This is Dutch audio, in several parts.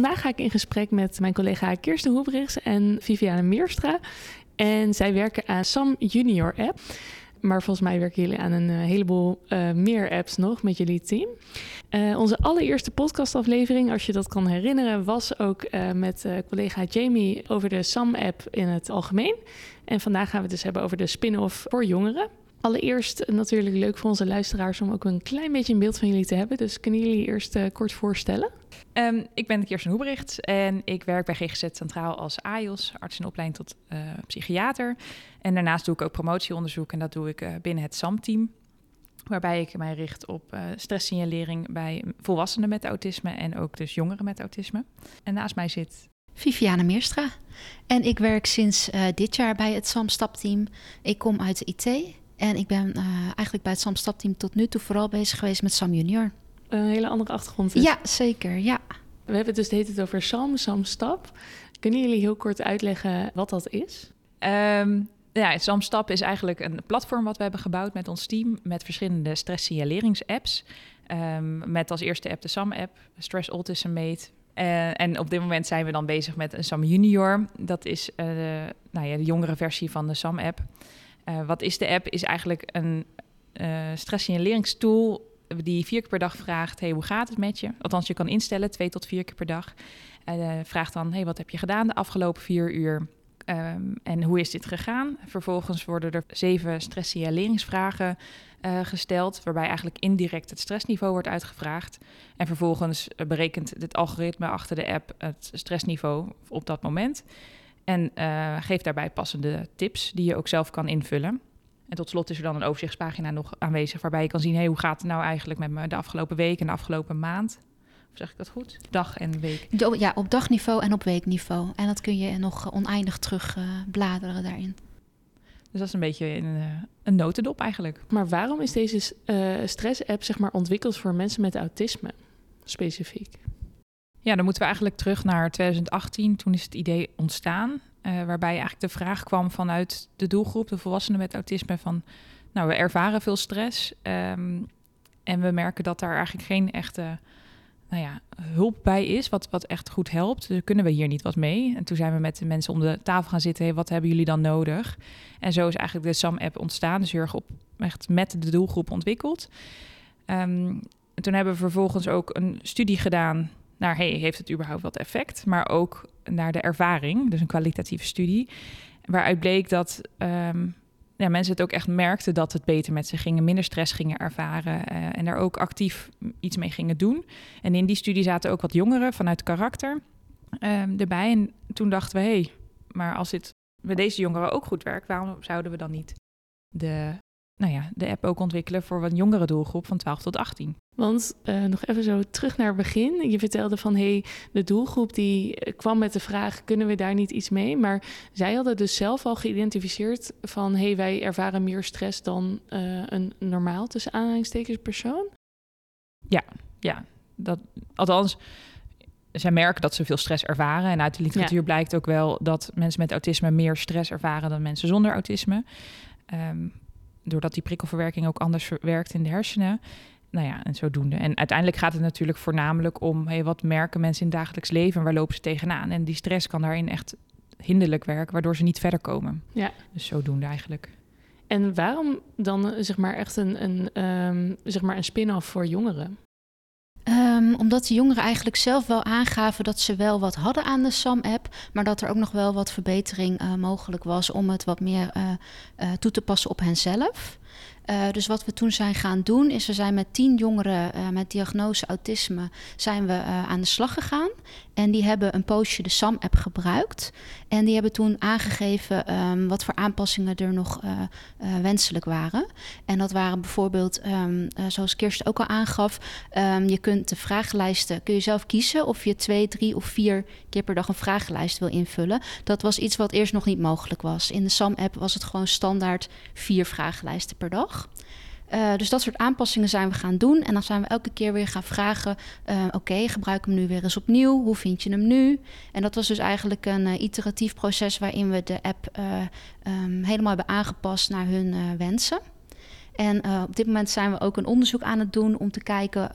Vandaag ga ik in gesprek met mijn collega Kirsten Hoebrichs en Viviane Meerstra. En zij werken aan Sam Junior App. Maar volgens mij werken jullie aan een eh, heleboel uh, meer apps nog met jullie team. Uh, onze allereerste podcastaflevering, als je dat kan herinneren, was ook met collega Jamie over de SAM-app in het algemeen. En vandaag gaan we het dus hebben over de spin-off voor jongeren. Allereerst natuurlijk leuk voor onze luisteraars om ook een klein beetje een beeld van jullie te hebben. Dus kunnen jullie eerst kort voorstellen? Um, ik ben Kirsten Hoebricht en ik werk bij GGZ Centraal als AIOS, arts in opleiding tot uh, psychiater. En daarnaast doe ik ook promotieonderzoek en dat doe ik uh, binnen het SAM-team. Waarbij ik mij richt op uh, stresssignalering bij volwassenen met autisme en ook dus jongeren met autisme. En naast mij zit Viviane Meerstra. En ik werk sinds dit jaar bij het SAM-stapteam. Ik kom uit de IT en ik ben eigenlijk bij het SAM-stapteam tot nu toe vooral bezig geweest met SAM Junior een hele andere achtergrond is. Ja, zeker. Ja. We hebben het dus het het over Sam, Sam Stap. Kunnen jullie heel kort uitleggen wat dat is? Um, ja, Sam Stap is eigenlijk een platform wat we hebben gebouwd met ons team... met verschillende stresssignaleringsapps. Um, met als eerste app de SAM-app, Stress Autism Mate... Uh, en op dit moment zijn we dan bezig met een SAM Junior. Dat is uh, de, nou ja, de jongere versie van de SAM-app. Uh, wat is de app? Is eigenlijk een stresssignaleringstool die vier keer per dag vraagt: hey, hoe gaat het met je? Althans, je kan instellen twee tot vier keer per dag. Uh, vraagt dan: hey, wat heb je gedaan de afgelopen vier uur? Um, en hoe is dit gegaan? Vervolgens worden er zeven stresssignaleringsvragen uh, gesteld, waarbij eigenlijk indirect het stressniveau wordt uitgevraagd. En vervolgens berekent het algoritme achter de app het stressniveau op dat moment. En uh, geeft daarbij passende tips die je ook zelf kan invullen. En tot slot is er dan een overzichtspagina nog aanwezig waarbij je kan zien: hey, hoe gaat het nou eigenlijk met me de afgelopen week en de afgelopen maand? Of zeg ik dat goed? Dag en week. Ja, op dagniveau en op weekniveau. En dat kun je nog oneindig terug uh, bladeren daarin. Dus dat is een beetje een, een notendop eigenlijk. Maar waarom is deze uh, stress-app zeg maar, ontwikkeld voor mensen met autisme specifiek? Ja, dan moeten we eigenlijk terug naar 2018. Toen is het idee ontstaan. Uh, waarbij eigenlijk de vraag kwam vanuit de doelgroep, de volwassenen met autisme, van nou, we ervaren veel stress. Um, en we merken dat daar eigenlijk geen echte nou ja, hulp bij is, wat, wat echt goed helpt. Dus kunnen we hier niet wat mee? En toen zijn we met de mensen om de tafel gaan zitten. Hey, wat hebben jullie dan nodig? En zo is eigenlijk de SAM-app ontstaan. Dus heel erg op, echt met de doelgroep ontwikkeld. Um, toen hebben we vervolgens ook een studie gedaan naar hey, heeft het überhaupt wat effect? Maar ook naar de ervaring, dus een kwalitatieve studie. Waaruit bleek dat um, ja, mensen het ook echt merkten dat het beter met ze gingen, minder stress gingen ervaren uh, en daar ook actief iets mee gingen doen. En in die studie zaten ook wat jongeren vanuit karakter um, erbij. En toen dachten we, hé, hey, maar als dit bij deze jongeren ook goed werkt, waarom zouden we dan niet de nou ja, de app ook ontwikkelen voor een jongere doelgroep van 12 tot 18. Want uh, nog even zo terug naar het begin. Je vertelde van hey, de doelgroep die kwam met de vraag: kunnen we daar niet iets mee? Maar zij hadden dus zelf al geïdentificeerd van hey, wij ervaren meer stress dan uh, een normaal tussen aanhalingstekens persoon. Ja, ja. Dat, althans, zij merken dat ze veel stress ervaren. En uit de literatuur ja. blijkt ook wel dat mensen met autisme meer stress ervaren dan mensen zonder autisme. Um, doordat die prikkelverwerking ook anders werkt in de hersenen. Nou ja, en zodoende. En uiteindelijk gaat het natuurlijk voornamelijk om hey, wat merken mensen in het dagelijks leven en waar lopen ze tegenaan. En die stress kan daarin echt hinderlijk werken, waardoor ze niet verder komen. Ja. Dus zodoende eigenlijk. En waarom dan zeg maar echt een, een, um, zeg maar een spin-off voor jongeren? Um, omdat de jongeren eigenlijk zelf wel aangaven dat ze wel wat hadden aan de SAM-app, maar dat er ook nog wel wat verbetering uh, mogelijk was om het wat meer uh, uh, toe te passen op henzelf. Uh, dus wat we toen zijn gaan doen, is we zijn met tien jongeren uh, met diagnose autisme zijn we uh, aan de slag gegaan. En die hebben een poosje de SAM-app gebruikt. En die hebben toen aangegeven um, wat voor aanpassingen er nog wenselijk waren. En dat waren bijvoorbeeld, um, zoals Kirsten ook al aangaf, um, je kunt de vragenlijsten, kun je zelf kiezen of je twee, drie of vier keer per dag een vragenlijst wil invullen. Dat was iets wat eerst nog niet mogelijk was. In de SAM-app was het gewoon standaard vier vragenlijsten per dag. Uh, dus dat soort aanpassingen zijn we gaan doen. En dan zijn we elke keer weer gaan vragen: uh, oké, okay, gebruik hem nu weer eens opnieuw. Hoe vind je hem nu? En dat was dus eigenlijk een uh, iteratief proces waarin we de app um, helemaal hebben aangepast naar hun wensen. En op dit moment zijn we ook een onderzoek aan het doen om te kijken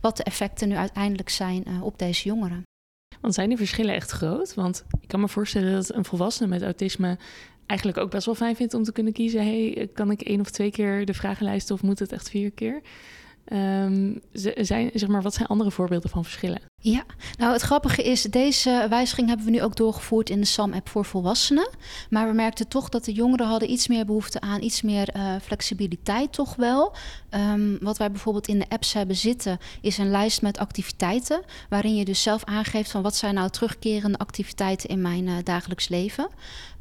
wat de effecten nu uiteindelijk zijn op deze jongeren. Want zijn die verschillen echt groot? Want ik kan me voorstellen dat een volwassene met autisme eigenlijk ook best wel fijn vindt om te kunnen kiezen: hey, kan ik één of twee keer de vragenlijst of moet het echt vier keer? Um, zijn, zeg maar, wat zijn andere voorbeelden van verschillen? Ja, nou het grappige is, deze wijziging hebben we nu ook doorgevoerd in de SAM-app voor volwassenen. Maar we merkten toch dat de jongeren hadden iets meer behoefte aan iets meer uh, flexibiliteit toch wel. Um, wat wij bijvoorbeeld in de apps hebben zitten, is een lijst met activiteiten. Waarin je dus zelf aangeeft van wat zijn nou terugkerende activiteiten in mijn uh, dagelijks leven.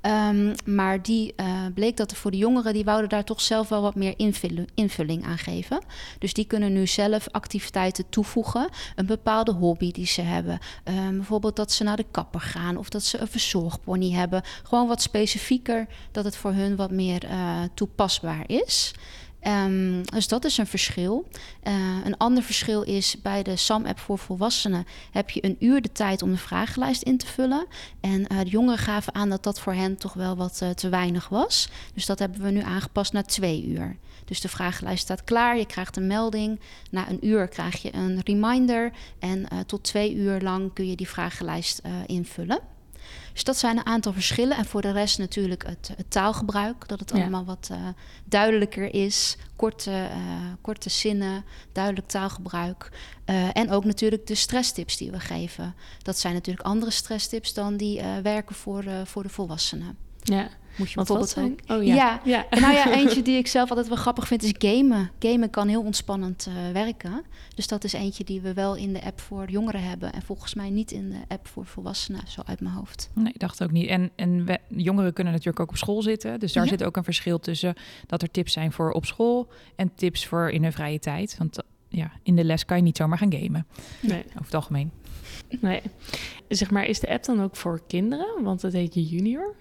Um, maar die uh, bleek dat er voor de jongeren, die wouden daar toch zelf wel wat meer invulling, invulling aan geven. Dus die kunnen nu zelf activiteiten toevoegen. Een bepaalde hobby die ze hebben. Um, bijvoorbeeld dat ze naar de kapper gaan of dat ze een verzorgpony hebben. Gewoon wat specifieker, dat het voor hun wat meer uh, toepasbaar is. Um, dus dat is een verschil. Uh, een ander verschil is bij de SAM-app voor volwassenen heb je een uur de tijd om de vragenlijst in te vullen. En uh, de jongeren gaven aan dat dat voor hen toch wel wat te weinig was. Dus dat hebben we nu aangepast naar twee uur. Dus de vragenlijst staat klaar, je krijgt een melding. Na een uur krijg je een reminder. En tot twee uur lang kun je die vragenlijst invullen. Dus dat zijn een aantal verschillen. En voor de rest natuurlijk het, het taalgebruik. Dat het ja. allemaal wat uh, duidelijker is. Korte, uh, korte zinnen, duidelijk taalgebruik. Uh, en ook natuurlijk de stresstips die we geven. Dat zijn natuurlijk andere stresstips dan die werken voor, voor de volwassenen. Ja. Moet je Wat bijvoorbeeld. Oh ja. ja. ja. En nou ja, eentje die ik zelf altijd wel grappig vind is gamen. Gamen kan heel ontspannend uh, werken. Dus dat is eentje die we wel in de app voor jongeren hebben. En volgens mij niet in de app voor volwassenen, zo uit mijn hoofd. Nee, ik dacht ook niet. En, en we, jongeren kunnen natuurlijk ook op school zitten. Dus daar ja. zit ook een verschil tussen dat er tips zijn voor op school en tips voor in hun vrije tijd. Want ja, in de les kan je niet zomaar gaan gamen. Nee. Over het algemeen. Nee. Zeg maar, is de app dan ook voor kinderen? Want het heet je junior.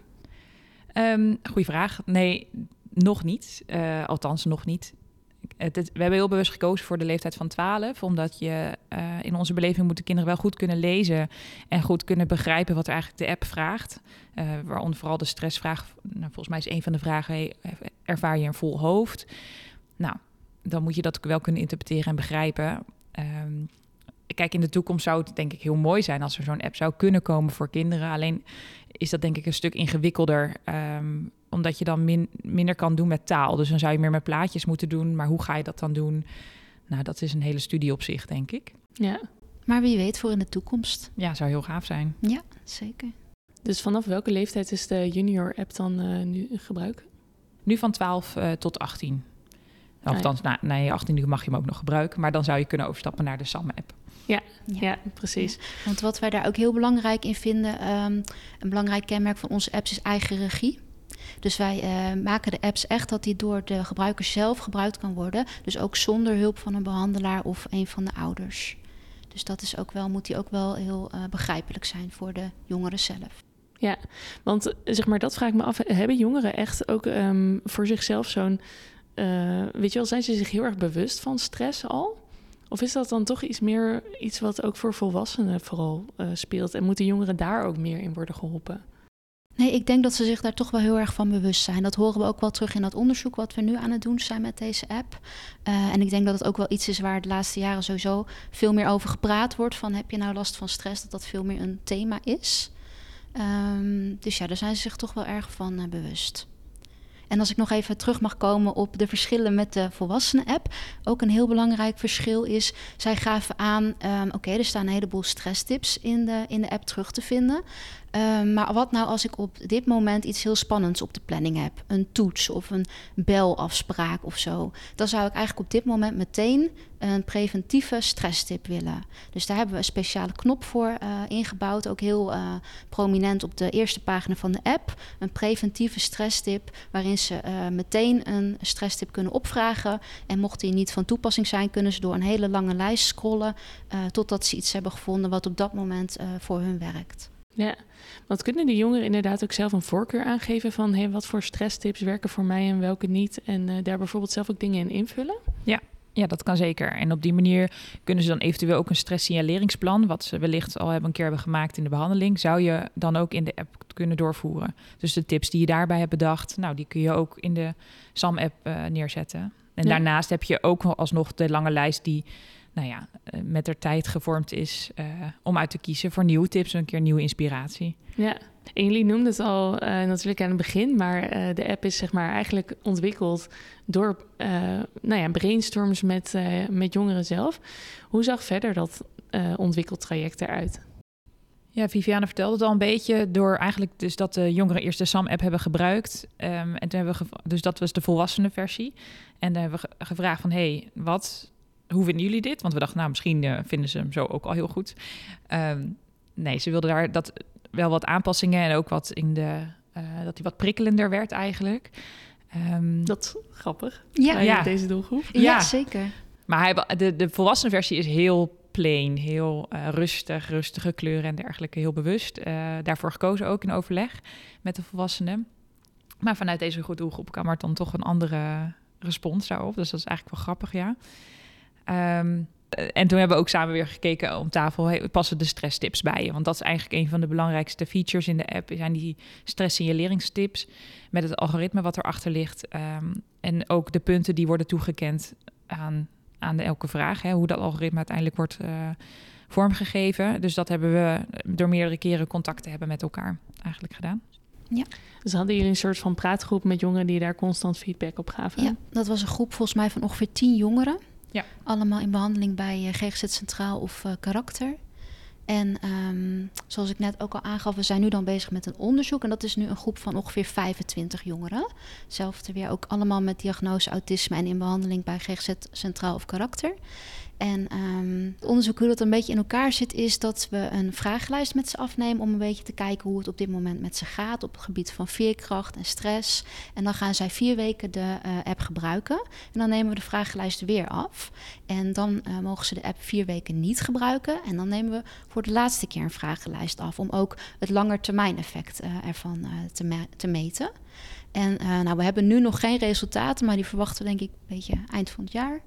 Um, goeie vraag. Nee, nog niet. Uh, althans, nog niet. We hebben heel bewust gekozen voor de leeftijd van 12, omdat je uh, in onze beleving moeten kinderen wel goed kunnen lezen en goed kunnen begrijpen wat eigenlijk de app vraagt. Uh, waaronder vooral de stressvraag. Nou, volgens mij is een van de vragen: ervaar je een vol hoofd? Nou, dan moet je dat wel kunnen interpreteren en begrijpen. Kijk, in de toekomst zou het denk ik heel mooi zijn als er zo'n app zou kunnen komen voor kinderen. Alleen is dat denk ik een stuk ingewikkelder, um, omdat je dan min, minder kan doen met taal. Dus dan zou je meer met plaatjes moeten doen. Maar hoe ga je dat dan doen? Nou, dat is een hele studie op zich, denk ik. Ja. Maar wie weet voor in de toekomst. Ja, zou heel gaaf zijn. Ja, zeker. Dus vanaf welke leeftijd is de junior app dan uh, nu in gebruik? Nu van 12 uh, tot 18. Althans, ah, ja. na, na je 18 mag je hem ook nog gebruiken. Maar dan zou je kunnen overstappen naar de SAM-app. Ja, ja, ja, precies. Ja. Want wat wij daar ook heel belangrijk in vinden, um, een belangrijk kenmerk van onze apps is eigen regie. Dus wij uh, maken de apps echt dat die door de gebruiker zelf gebruikt kan worden. Dus ook zonder hulp van een behandelaar of een van de ouders. Dus dat is ook wel, moet die ook wel heel uh, begrijpelijk zijn voor de jongeren zelf. Ja, want zeg maar, dat vraag ik me af. Hebben jongeren echt ook um, voor zichzelf zo'n. Uh, weet je wel, zijn ze zich heel erg bewust van stress al? Of is dat dan toch iets meer iets wat ook voor volwassenen vooral uh, speelt? En moeten jongeren daar ook meer in worden geholpen? Nee, ik denk dat ze zich daar toch wel heel erg van bewust zijn. Dat horen we ook wel terug in dat onderzoek wat we nu aan het doen zijn met deze app. Uh, en ik denk dat het ook wel iets is waar de laatste jaren sowieso veel meer over gepraat wordt. Van heb je nou last van stress? Dat dat veel meer een thema is. Um, dus ja, daar zijn ze zich toch wel erg van bewust. En als ik nog even terug mag komen op de verschillen met de volwassenen-app. Ook een heel belangrijk verschil is, zij gaven aan, um, oké, er staan een heleboel stresstips in de, in de app terug te vinden. Ehm, maar wat nou als ik op dit moment iets heel spannends op de planning heb? Een toets of een belafspraak of zo. Dan zou ik eigenlijk op dit moment meteen een preventieve stresstip willen. Dus daar hebben we een speciale knop voor uh, ingebouwd. Ook heel uh, prominent op de eerste pagina van de app. Een preventieve stresstip waarin ze uh, meteen een stresstip kunnen opvragen. En mocht die niet van toepassing zijn, kunnen ze door een hele lange lijst scrollen... totdat ze iets hebben gevonden wat op dat moment voor hun werkt. Ja, want kunnen de jongeren inderdaad ook zelf een voorkeur aangeven van hey, wat voor stresstips werken voor mij en welke niet? En uh, daar bijvoorbeeld zelf ook dingen in invullen? Ja. Ja, dat kan zeker. En op die manier kunnen ze dan eventueel ook een stresssignaleringsplan, wat ze wellicht al hebben een keer hebben gemaakt in de behandeling, zou je dan ook in de app kunnen doorvoeren. Dus de tips die je daarbij hebt bedacht, nou, die kun je ook in de SAM-app uh, neerzetten. En daarnaast heb je ook alsnog de lange lijst die nou ja, eh, met de tijd gevormd is uh, om uit te kiezen voor nieuwe tips en een keer nieuwe inspiratie. Ja, en jullie noemden het al uh, natuurlijk aan het begin, maar de app is zeg maar eigenlijk ontwikkeld door nou ja, brainstorms met, met jongeren zelf. Hoe zag verder dat ontwikkeltraject eruit? Ja, Viviane vertelde het al een beetje door eigenlijk dus dat de jongeren eerst de SAM-app hebben gebruikt. Um, en toen hebben we dus dat was de volwassene versie. En dan hebben we gevraagd van, hey, wat hoe vinden jullie dit? Want we dachten, nou, misschien uh, vinden ze hem zo ook al heel goed. Um, nee, ze wilden daar dat wel wat aanpassingen en ook wat in de uh, dat hij wat prikkelender werd eigenlijk. Um, dat is grappig. Ja, ja. deze doelgroep. Ja, ja, zeker. Maar hij, de, de volwassen versie is heel plain, heel uh, rustig, rustige kleuren en dergelijke, heel bewust. daarvoor gekozen ook in overleg met de volwassenen. Maar vanuit deze doelgroep kwam er dan toch een andere respons daarop. Dus dat is eigenlijk wel grappig, ja. Um, en toen hebben we ook samen weer gekeken om tafel, hey, passen de stresstips bij je? Want dat is eigenlijk een van de belangrijkste features in de app, zijn die stresssignaleringstips met het algoritme wat erachter ligt. Um, en ook de punten die worden toegekend aan, aan de elke vraag, hè, hoe dat algoritme uiteindelijk wordt uh, vormgegeven. Dus dat hebben we door meerdere keren contact te hebben met elkaar eigenlijk gedaan. Ja. Dus hadden jullie een soort van praatgroep met jongeren die daar constant feedback op gaven? Ja, dat was een groep volgens mij van ongeveer tien jongeren. Allemaal in behandeling bij uh, GGZ Centraal of uh, Karakter. En um, zoals ik net ook al aangaf, we zijn nu dan bezig met een onderzoek. En dat is nu een groep van ongeveer 25 jongeren. Hetzelfde weer ook allemaal met diagnose autisme en in behandeling bij GGZ Centraal of Karakter. En um, het onderzoek hoe dat een beetje in elkaar zit, is dat we een vragenlijst met ze afnemen om een beetje te kijken hoe het op dit moment met ze gaat op het gebied van veerkracht en stress. En dan gaan zij vier weken de uh, app gebruiken. En dan nemen we de vragenlijst weer af. En dan uh, mogen ze de app vier weken niet gebruiken. En dan nemen we voor de laatste keer een vragenlijst af om ook het langetermijneffect uh, ervan te, te meten. En nou, we hebben nu nog geen resultaten, maar die verwachten we denk ik een beetje eind van het jaar.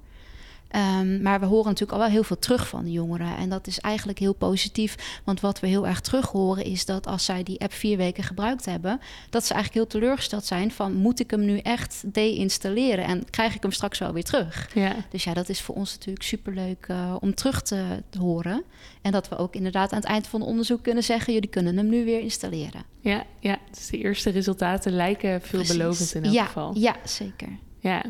Um, maar we horen natuurlijk al wel heel veel terug van de jongeren. En dat is eigenlijk heel positief. Want wat we heel erg terug horen is dat als zij die app vier weken gebruikt hebben, dat ze eigenlijk heel teleurgesteld zijn van moet ik hem nu echt deinstalleren en krijg ik hem straks wel weer terug. Ja. Dus ja, dat is voor ons natuurlijk superleuk uh, om terug te, te, horen. En dat we ook inderdaad aan het eind van het onderzoek kunnen zeggen, jullie kunnen hem nu weer installeren. Ja, ja. dus de eerste resultaten lijken veelbelovend in elk ja, geval. Ja, zeker. Ja,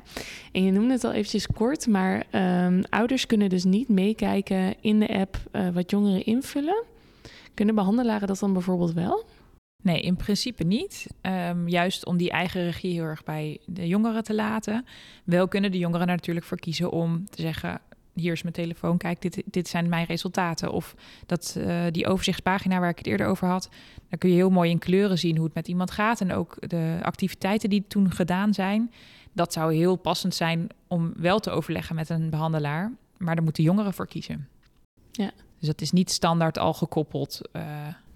en je noemde het al eventjes kort, maar um, ouders kunnen dus niet meekijken in de app uh, wat jongeren invullen. Kunnen behandelaren dat dan bijvoorbeeld wel? Nee, in principe niet. Um, juist om die eigen regie heel erg bij de jongeren te laten. Wel kunnen de jongeren er natuurlijk voor kiezen om te zeggen: hier is mijn telefoon, kijk, dit, dit zijn mijn resultaten. Of dat, uh, die overzichtspagina waar ik het eerder over had, daar kun je heel mooi in kleuren zien hoe het met iemand gaat. En ook de activiteiten die toen gedaan zijn dat zou heel passend zijn om wel te overleggen met een behandelaar. Maar daar moeten jongeren voor kiezen. Ja. Dus dat is niet standaard al gekoppeld uh,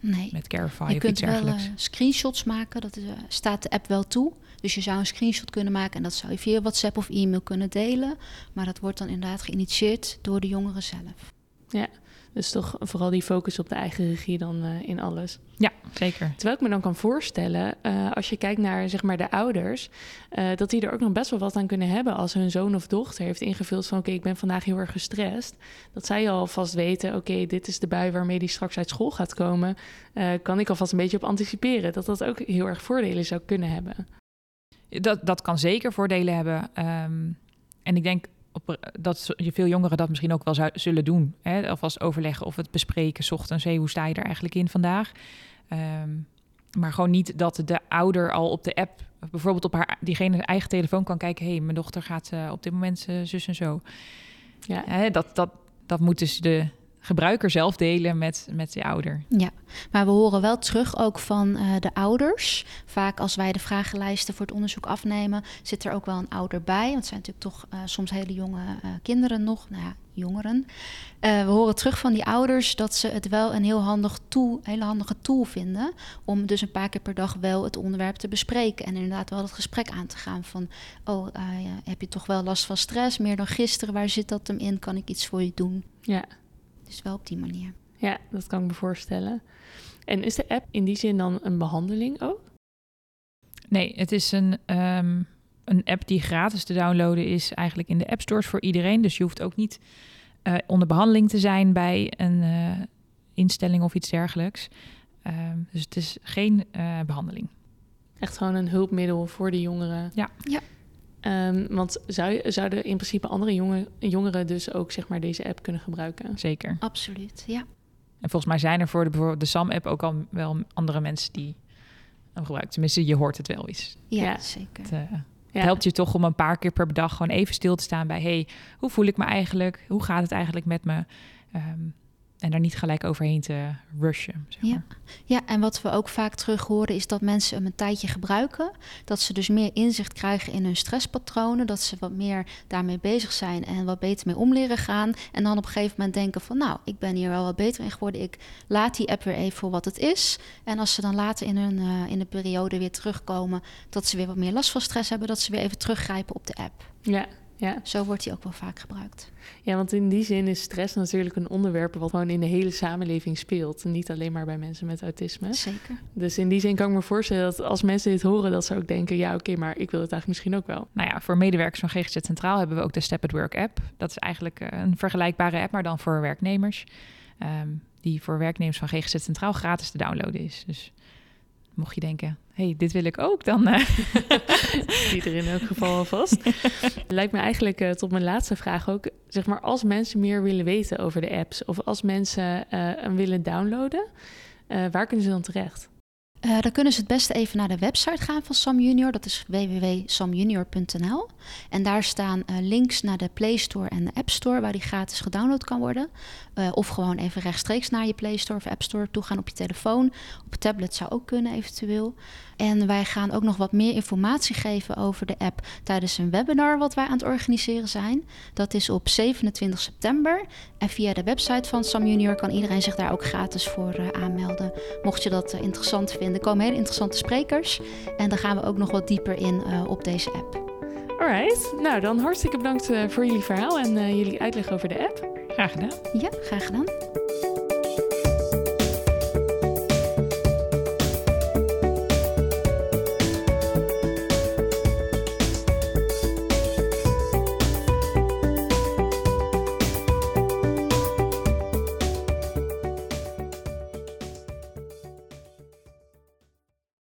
nee. met Carify je of kunt iets dergelijks. Wel, uh, screenshots maken, dat is, uh, staat de app wel toe. Dus je zou een screenshot kunnen maken en dat zou je via WhatsApp of e-mail kunnen delen. Maar dat wordt dan inderdaad geïnitieerd door de jongeren zelf. Ja, dus toch vooral die focus op de eigen regie dan uh, in alles. Ja, zeker. Terwijl ik me dan kan voorstellen, uh, als je kijkt naar zeg maar de ouders, uh, dat die er ook nog best wel wat aan kunnen hebben als hun zoon of dochter heeft ingevuld van oké, okay, ik ben vandaag heel erg gestrest. Dat zij alvast weten, oké, okay, dit is de bui waarmee die straks uit school gaat komen. kan ik alvast een beetje op anticiperen. Dat dat ook heel erg voordelen zou kunnen hebben. Dat, dat kan zeker voordelen hebben. Um, en ik denk op, dat je veel jongeren dat misschien ook wel zullen doen. Hè? Alvast overleggen of het bespreken, ochtends, hey, hoe sta je er eigenlijk in vandaag? Ehm, maar gewoon niet dat de ouder al op de app, bijvoorbeeld op haar diegene eigen telefoon kan kijken. Hé, hey, mijn dochter gaat uh, op dit moment uh, zus en zo. Ja. Hè, dat, dat, dat moet dus de gebruiker zelf delen met, met de ouder. Ja, maar we horen wel terug ook van uh, de ouders. Vaak als wij de vragenlijsten voor het onderzoek afnemen, zit er ook wel een ouder bij. Want het zijn natuurlijk toch uh, soms hele jonge uh, kinderen nog. Nou ja, jongeren. we horen terug van die ouders dat ze het wel een heel handig tool, hele handige tool vinden. Om dus een paar keer per dag wel het onderwerp te bespreken. En inderdaad wel het gesprek aan te gaan van... oh, ja, heb je toch wel last van stress? Meer dan gisteren, waar zit dat hem in? Kan ik iets voor je doen? Ja. Dus wel op die manier. Ja, dat kan ik me voorstellen. En is de app in die zin dan een behandeling ook? Nee, het is een, um, een app die gratis te downloaden is eigenlijk in de app stores voor iedereen. Dus je hoeft ook niet uh, onder behandeling te zijn bij een uh, instelling of iets dergelijks. Um, dus het is geen uh, behandeling. Echt gewoon een hulpmiddel voor de jongeren. Ja. ja. Um, want zou, zouden in principe andere jongen, jongeren dus ook zeg maar, deze app kunnen gebruiken? Zeker. Absoluut, ja. En volgens mij zijn er voor de, bijvoorbeeld de SAM-app ook al wel andere mensen die hem gebruiken. Tenminste, je hoort het wel eens. Ja, ja. zeker. Het, uh, ja. helpt je toch om een paar keer per dag gewoon even stil te staan bij... hey, hoe voel ik me eigenlijk? Hoe gaat het eigenlijk met me? Um, en daar niet gelijk overheen te rushen. Zeg maar. ja. ja, en wat we ook vaak terug horen is dat mensen hem een tijdje gebruiken. Dat ze dus meer inzicht krijgen in hun stresspatronen. Dat ze wat meer daarmee bezig zijn en wat beter mee om leren gaan. En dan op een gegeven moment denken van nou, ik ben hier wel wat beter in geworden. Ik laat die app weer even voor wat het is. En als ze dan later in, hun, uh, in de periode weer terugkomen... dat ze weer wat meer last van stress hebben... dat ze weer even teruggrijpen op de app. Ja, ja. Zo wordt die ook wel vaak gebruikt. Ja, want in die zin is stress natuurlijk een onderwerp wat gewoon in de hele samenleving speelt. Niet alleen maar bij mensen met autisme. Zeker. Dus in die zin kan ik me voorstellen dat als mensen dit horen, dat ze ook denken: ja, oké, okay, maar ik wil het eigenlijk misschien ook wel. Nou ja, voor medewerkers van GGZ Centraal hebben we ook de Step at Work app. Dat is eigenlijk een vergelijkbare app, maar dan voor werknemers. Um, die voor werknemers van GGZ Centraal gratis te downloaden is. Dus mocht je denken, hey, dit wil ik ook, dan... Uh... Die er in elk geval alvast. Lijkt me eigenlijk uh, tot mijn laatste vraag ook... zeg maar, als mensen meer willen weten over de apps... of als mensen uh, hem willen downloaden... waar kunnen ze dan terecht? Uh, dan kunnen ze het beste even naar de website gaan van Sam Junior. Dat is www.samjunior.nl. En daar staan uh, links naar de Play Store en de App Store, waar die gratis gedownload kan worden. Uh, of gewoon even rechtstreeks naar je Play Store of App Store toe gaan op je telefoon. Op tablet zou ook kunnen, eventueel. En wij gaan ook nog wat meer informatie geven over de app tijdens een webinar wat wij aan het organiseren zijn. Dat is op 27 september. En via de website van Sam Junior kan iedereen zich daar ook gratis voor aanmelden. Mocht je dat interessant vinden. Er komen hele interessante sprekers. En dan gaan we ook nog wat dieper in uh, op deze app. Alright, nou dan hartstikke bedankt voor jullie verhaal en jullie uitleg over de app. Graag gedaan. Ja, graag gedaan.